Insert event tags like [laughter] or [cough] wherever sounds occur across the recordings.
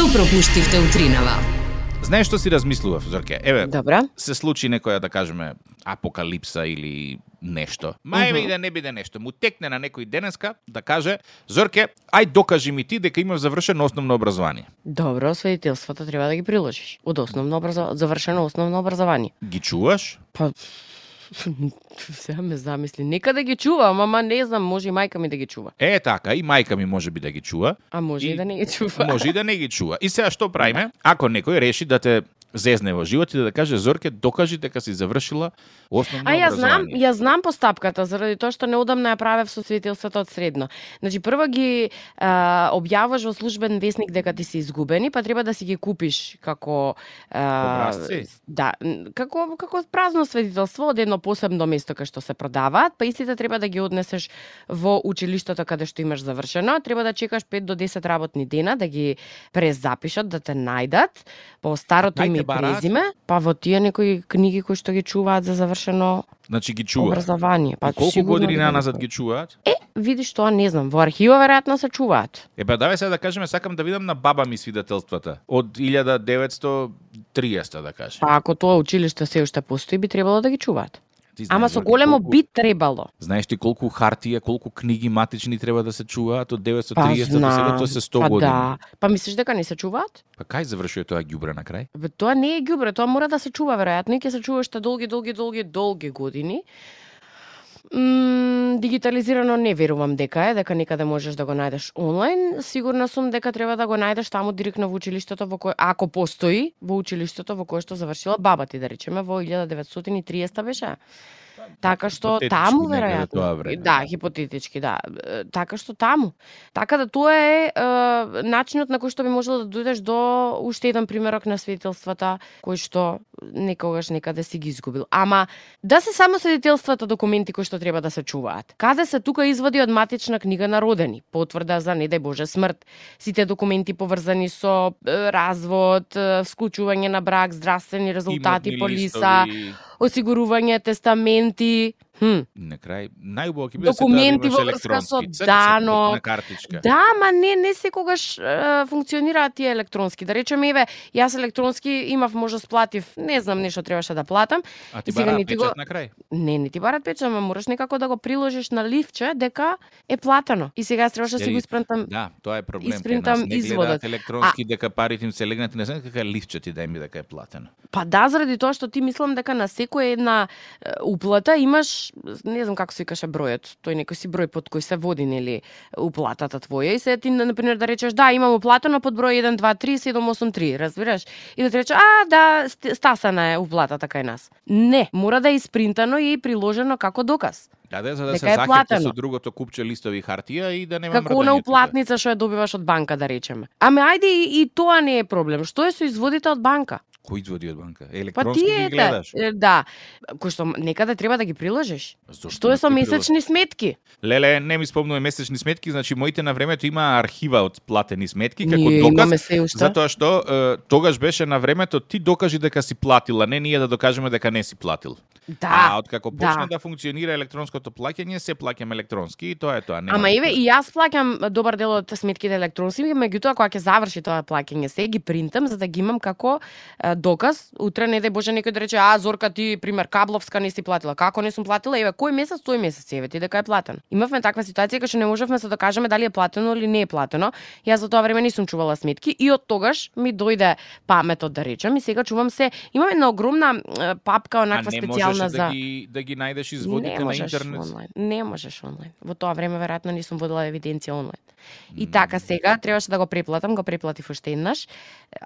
Што пропуштивте утринава? Знаеш што си размислував, Зорке? Еве, Добра. се случи некоја, да кажеме, апокалипса или нешто. Ма еве и да не биде нешто. Му текне на некој денеска да каже, Зорке, ај докажи ми ти дека имаш завршено основно образование. Добро, свидетелствата треба да ги приложиш. Од основно образов... завршено основно образование. Ги чуваш? Па сега ме замисли. Нека да ги чувам, ама не знам, може и мајка ми да ги чува. Е, така, и мајка ми може би да ги чува. А може и, И- да не ги чува. Може и да не ги чува. И сега што правиме? Ако некој реши да те зезне во живот и да каже Зорке, докажи дека си завршила основно А ја знам, ја знам постапката заради тоа што неодамна ја правев со свидетелството од средно. Значи прво ги а, објаваш во службен весник дека ти се изгубени, па треба да си ги купиш како а, Образци? Да, како како празно свидетелство од едно посебно место кај што се продаваат, па истите треба да ги однесеш во училиштето каде што имаш завршено, треба да чекаш 5 до 10 работни дена да ги презапишат, да те најдат по старото Нај име и презиме, па во тие некои книги кои што ги чуваат за завршено Значи ги чува. образование. Па колку години дека назад ги чуваат? Е, видиш тоа не знам, во архива веројатно се чуваат. Е, па давај сега да кажеме, сакам да видам на баба ми свидетелствата. Од 1930, да кажем. Па ако тоа училиште се уште постои, би требало да ги чуваат. Ти Ама знаеш, со Зорке, големо колку- би требало. Знаеш ти колку хартија, колку книги матични треба да се чуваат од Па 930 до сега, тоа се 100 па години. Да. Па мислиш дека не се чуваат? Па кај завршува тоа ѓубре на крај? Бе, тоа не е ѓубре, тоа мора да се чува веројатно и ќе се чува уште долги, долги, долги, долги години. М, дигитализирано не верувам дека е, дека некаде можеш да го најдеш онлайн. Сигурна сум дека треба да го најдеш таму директно во училиштето во кое ако постои во училиштето во кое што завршила баба ти, да речеме во 1930 беше. Така што таму веројатно. да, да. хипотетички, да. Така што таму. Така да тоа е, е начинот на кој што би можело да дојдеш до уште еден примерок на свидетелствата кој што некогаш некаде си ги изгубил. Ама да се само свидетелствата документи кои што треба да се чуваат. Каде се тука изводи од матична книга на родени, потврда за не дај Боже смрт, сите документи поврзани со развод, е, склучување на брак, здравствени резултати, полиса, листови. Осигурување, тестаменти, хм, На крај, најубаво ќе биде Документи се тоа во да врска со. На картичка. Да, ма не не секогаш е, функционираат тие електронски. Да речеме еве, јас електронски имав може сплатив, не знам нешто требаше да платам. А ти сега бара не ти печат го- на крај. Не, не ти барат печат, ама мораш некако да го приложиш на ливче дека е платено. И сега требаше да си го испринтам. Да, тоа е проблем. Кај Испринтам не изводот. електронски дека парите им се легнати, не знам кака лифче ти да им дека е платено. Па да, заради тоа што ти мислам дека на секоја една уплата имаш, не знам како се викаше бројот, тој некој си број под кој се води нели уплатата твоја и се ти на пример да речеш да имам уплатено под број 1 2 3 7 8 3, разбираш? И да ти рече а да ст- стасана е уплатата кај нас. Не, мора да е испринтано и приложено како доказ. Да, да, за да Дека се закрепи со другото купче листови хартија и да нема Како мрдање тука. уплатница што ја добиваш од банка да речеме. Аме ајде и, и тоа не е проблем. Што е со изводите од банка? Кој изводи од банка? Па Електронски тие ги гледаш. е, да, кој што некаде треба да ги приложиш. Зошто Што е со месечни сметки? Леле, не ми спомнува месечни сметки, значи моите на времето има архива од платени сметки како Ние доказ. Затоа што е, тогаш беше на времето ти докажи дека си платила, не ние да докажеме дека не си платил. Да. а откако почна да. да. функционира електронското плаќање, се плаќаме електронски и тоа е тоа. Нема Ама да еве и јас плаќам добар дел од сметките електронски, меѓутоа кога ќе заврши тоа плаќање се ги принтам за да ги имам како е, доказ. Утре не дај Боже некој да рече а Зорка ти пример Кабловска не си платила. Како не сум платила? Еве кој месец тој месец еве ти дека е платено. Имавме таква ситуација кај што не можевме се докажеме дали е платено или не е платено. Јас за тоа време не сум чувала сметки и од тогаш ми дојде паметот да речам и сега чувам се. Имам една огромна папка онаква специјална можеше за да ги да ги најдеш изводите на интернет. онлайн. Не можеш онлайн. Во тоа време веројатно не сум водила евиденција онлайн. И така сега требаше да го преплатам, го преплатив уште еднаш,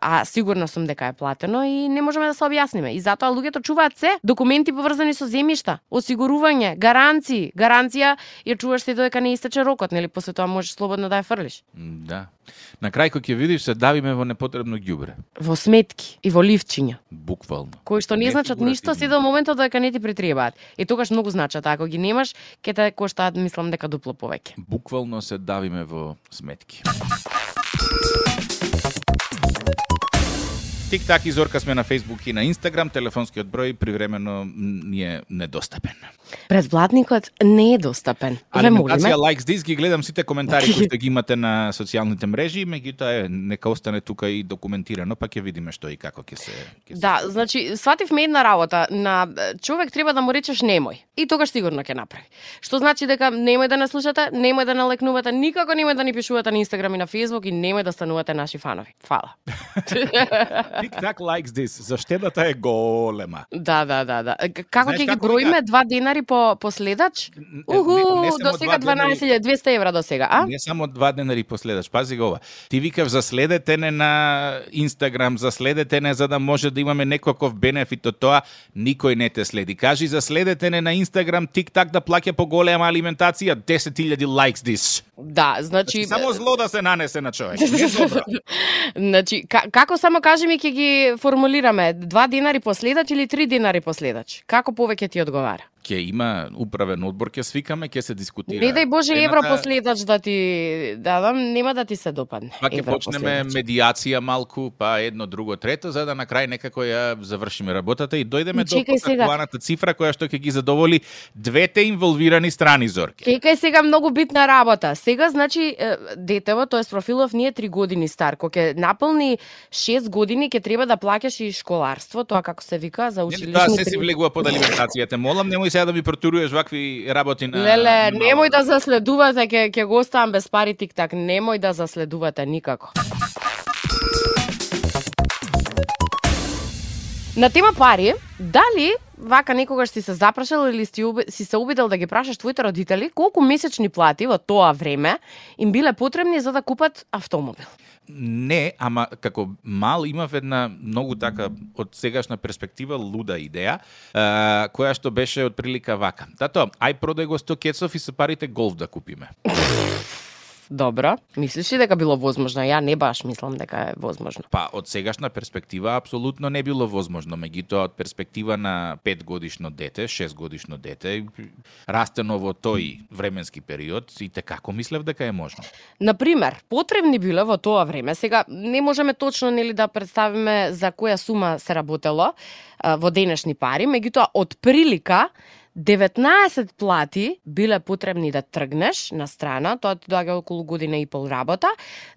а сигурна сум дека е платено и не можеме да се објасниме. И затоа луѓето чуваат се, документи поврзани со земјишта, осигурување, гаранции. Гаранција ја чуваш се додека не истече рокот, нели после тоа можеш слободно да ја фрлиш. Да. На крај кога ќе видиш се давиме во непотребно ѓубре. Во сметки и во ливчиња, Буквално. кои што не Не значат ништо се до моментот дека не ти претребаат. И тогаш многу значат, ако ги немаш, ќе те коштаат мислам дека дупло повеќе. Буквално се давиме во сметки. Тик-так и Зорка сме на Facebook и на Instagram. Телефонскиот број привремено ни е недостапен. Предплатникот не е достапен. Ве молиме. Алиментација Likes This ги гледам сите коментари кои што ги имате на социјалните мрежи, меѓутоа е нека остане тука и документирано, па ќе видиме што и како ќе се ќе се Да, значи, свативме една работа. На човек треба да му речеш немој. И тогаш сигурно ќе направи. Што значи дека немој да не слушате, немој да не лекнувате, никако немој да ни пишувате на Инстаграм и на Фейсбук и немој да станувате наши фанови. Фала. [laughs] [laughs] Тик-так Likes This. Заштедата е голема. да, да, да, да. Како Знаеш ќе ги броиме два денари по последач? Не- Уху, не- не само до сега два денари- 12.200 евра до сега, а? Не само два денари последаш, пази го ова. Ти викав заследете не на Инстаграм, заследете не за да може да имаме некаков бенефит од тоа, никој не те следи. Кажи заследете не на Инстаграм, тик-так да плаќа по голема алиментација, 10.000 likes this. Да, значи... Значи, само зло да се нанесе на човек. [laughs] Значи, ка, како само кажи ми ќе ги формулираме? Два денари последач или три денари последач? Како повеќе ти одговара? Ќе има управен одбор, ќе свикаме, ќе се дискутира. Не дај Боже евро последач да ти дадам, нема да ти се допадне. Па ќе почнеме медиација малку, па едно, друго, трето, за да на крај некако ја завршиме работата и дојдеме до потакуваната цифра која што ќе ги задоволи двете инволвирани страни зорки. Чекај сега многу битна работа. Сега, значи, детево, тоест профилов ние 3 години стар. Кога ќе наполни 6 години, ќе треба да плаќаш и школарство, тоа како се вика, за училишни... Тоа се си влегува под алиментацијата. Молам, немој сега да ми протуруеш вакви работи на... Леле, на- немој да заследувате, ќе ќе го оставам без пари тик-так. Немој да заследувате никако. На тема пари, дали вака некогаш си се запрашал или си, уби- си се убедил да ги прашаш твоите родители колку месечни плати во тоа време им биле потребни за да купат автомобил? Не, ама како мал имав една многу така од сегашна перспектива луда идеја, а, која што беше од прилика вака. Тато, ај продај го 100 кецов и со парите голф да купиме. [laughs] Добро. Мислиш ли дека било возможно? Ја не баш мислам дека е возможно. Па, од сегашна перспектива, апсолутно не било возможно. Меѓутоа, од перспектива на 5 годишно дете, 6 годишно дете, растено во тој временски период, и како мислев дека е можно. Например, потребни биле во тоа време, сега не можеме точно нели да представиме за која сума се работело а, во денешни пари, меѓутоа од прилика 19 плати биле потребни да тргнеш на страна, тоа ти доаѓа околу година и пол работа,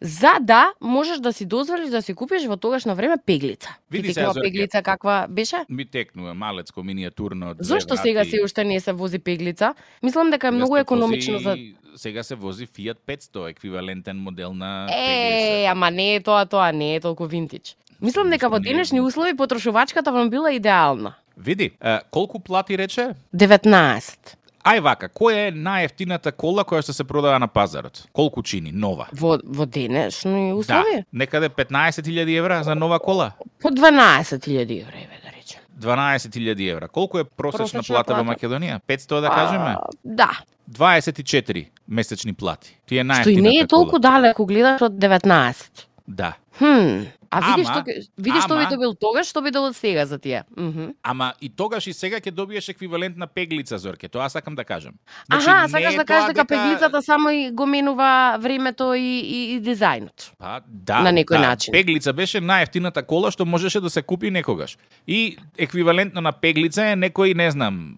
за да можеш да си дозволиш да си купиш во тогашно време пеглица. Види Зорке. пеглица каква беше? Ми текнува малецко, миниатурно. Зошто сега се уште не се вози пеглица? Мислам дека е многу се економично за Сега се вози Fiat 500, еквивалентен модел на Е, ама не е тоа, тоа не е толку винтич. Мислам дека во денешни услови потрошувачката вам била идеална. Види, колку плати рече? 19. Ај вака, која е најефтината кола која што се продава на пазарот? Колку чини нова? Во, во денешни услови? Да, некаде 15.000 евра за нова кола. По 12.000 евра, еве да речем. 12.000 евра. Колку е просечна Просечна плата во плата? Македонија? 500 да кажеме? А, да. 24 месечни плати. Тие е Што и не е најефтината толку кола. далеко гледаш од 19. Да. Хм. А видиш Ама- што видиш што би добил тогаш, што би добил сега за тие. Мгм. Ама и тогаш и сега ќе добиеш еквивалент на пеглица, Зорке. Тоа сакам да кажам. Аха, не сакаш да кажеш дека пеглицата само и го менува времето и, и, и дизајнот. Па, да, На некој да. начин. Пеглица беше најефтината кола што можеше да се купи некогаш. И еквивалентно на пеглица е некој, не знам,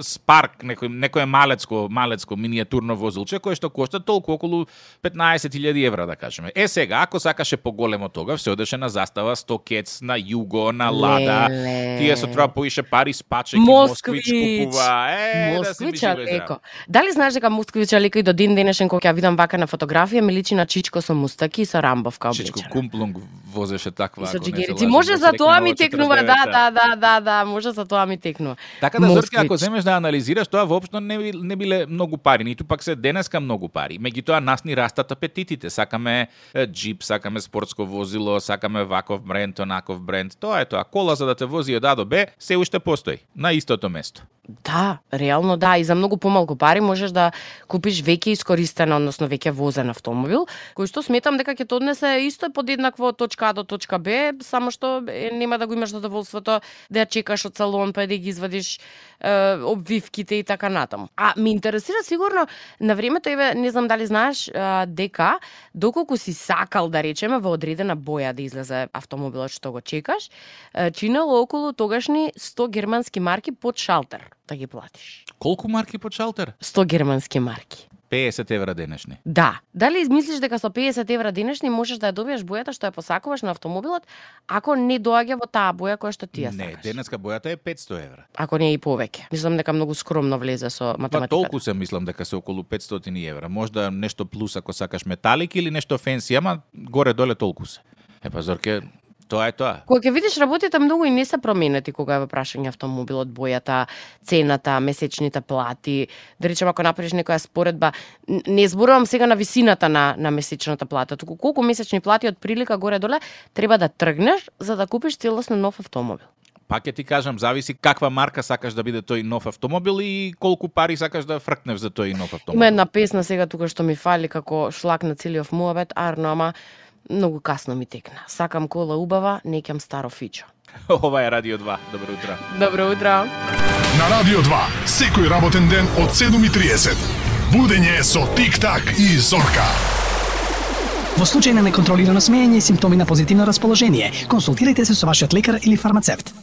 Спарк, некој, некој малецко, малецко миниатурно возилче кое што кошта толку околу 15.000 евра, да кажеме. Е сега, ако сакаше поголемо тога, се одеше на застава 100 кец, на Југо, на Лада. Леле. Тие со тоа поише пари спачек Москвич. Москвич купува. Е, да се ми Москвича живе леко. Дали знаеш дека Москвича леко и до ден денешен кога ќе ја видам вака на фотографија ми личи на Чичко со мустаки и со Рамбовка Чичко облечена. Кумплунг возеше таква. Со ако не джигерици. лажам, Може во за тоа ми текнува, да, 49-та. да, да, да, да, може за тоа ми текнува. Така да, Зорке, ако земеш да анализираш, тоа воопшто не, би- не биле многу пари, ниту пак се денеска многу пари. Меѓутоа, нас ни растат апетитите. Сакаме джип, сакаме спортско возило, сакаме ваков бренд, онаков бренд. Тоа е тоа. Кола за да те вози од А до Б, се уште постои. На истото место. Да, реално да, и за многу помалку пари можеш да купиш веќе искористен, односно веќе возен автомобил, кој што сметам дека ќе те однесе исто подеднакво од точка А до точка Б, само што е, нема да го имаш задоволството да ја чекаш од салон, па да ги извадиш е, обвивките и така натаму. А ми интересира сигурно на времето еве не знам дали знаеш е, дека доколку си сакал да речеме во одредена боја да излезе автомобилот што го чекаш, е, чинело околу тогашни 100 германски марки под шалтер да ги платиш. Колку марки по шалтер? 100 германски марки. 50 евра денешни. Да. Дали мислиш дека со 50 евра денешни можеш да ја добиеш бојата што ја посакуваш на автомобилот, ако не доаѓа во таа боја која што ти ја Не, сакаш? денеска бојата е 500 евра. Ако не е и повеќе. Мислам дека многу скромно влезе со Па математиката. толку се мислам дека се околу 500 евра. Можда нешто плюс ако сакаш металик или нешто фенси, ама горе-доле толку се. Е па Зорке, тоа е тоа. Кога ќе видиш работите многу и не се променети кога е во прашање автомобилот, бојата, цената, месечните плати. Да речем ако направиш некоја споредба, не зборувам сега на висината на на месечната плата, туку колку месечни плати од прилика горе доле треба да тргнеш за да купиш целосно нов автомобил. Па ќе ти кажам, зависи каква марка сакаш да биде тој нов автомобил и колку пари сакаш да фркнеш за тој нов автомобил. Има една песна сега тука што ми фали како шлак на целиот муабет, арно, ама многу касно ми текна. Сакам кола убава, неќам старо фичо. [laughs] Ова е Радио 2. Добро утро. Добро утро. На Радио 2, секој работен ден од 7.30. Будење со Тик-так и Зорка. Во случај на неконтролирано смеење и симптоми на позитивно расположение, консултирайте се со вашиот лекар или фармацевт.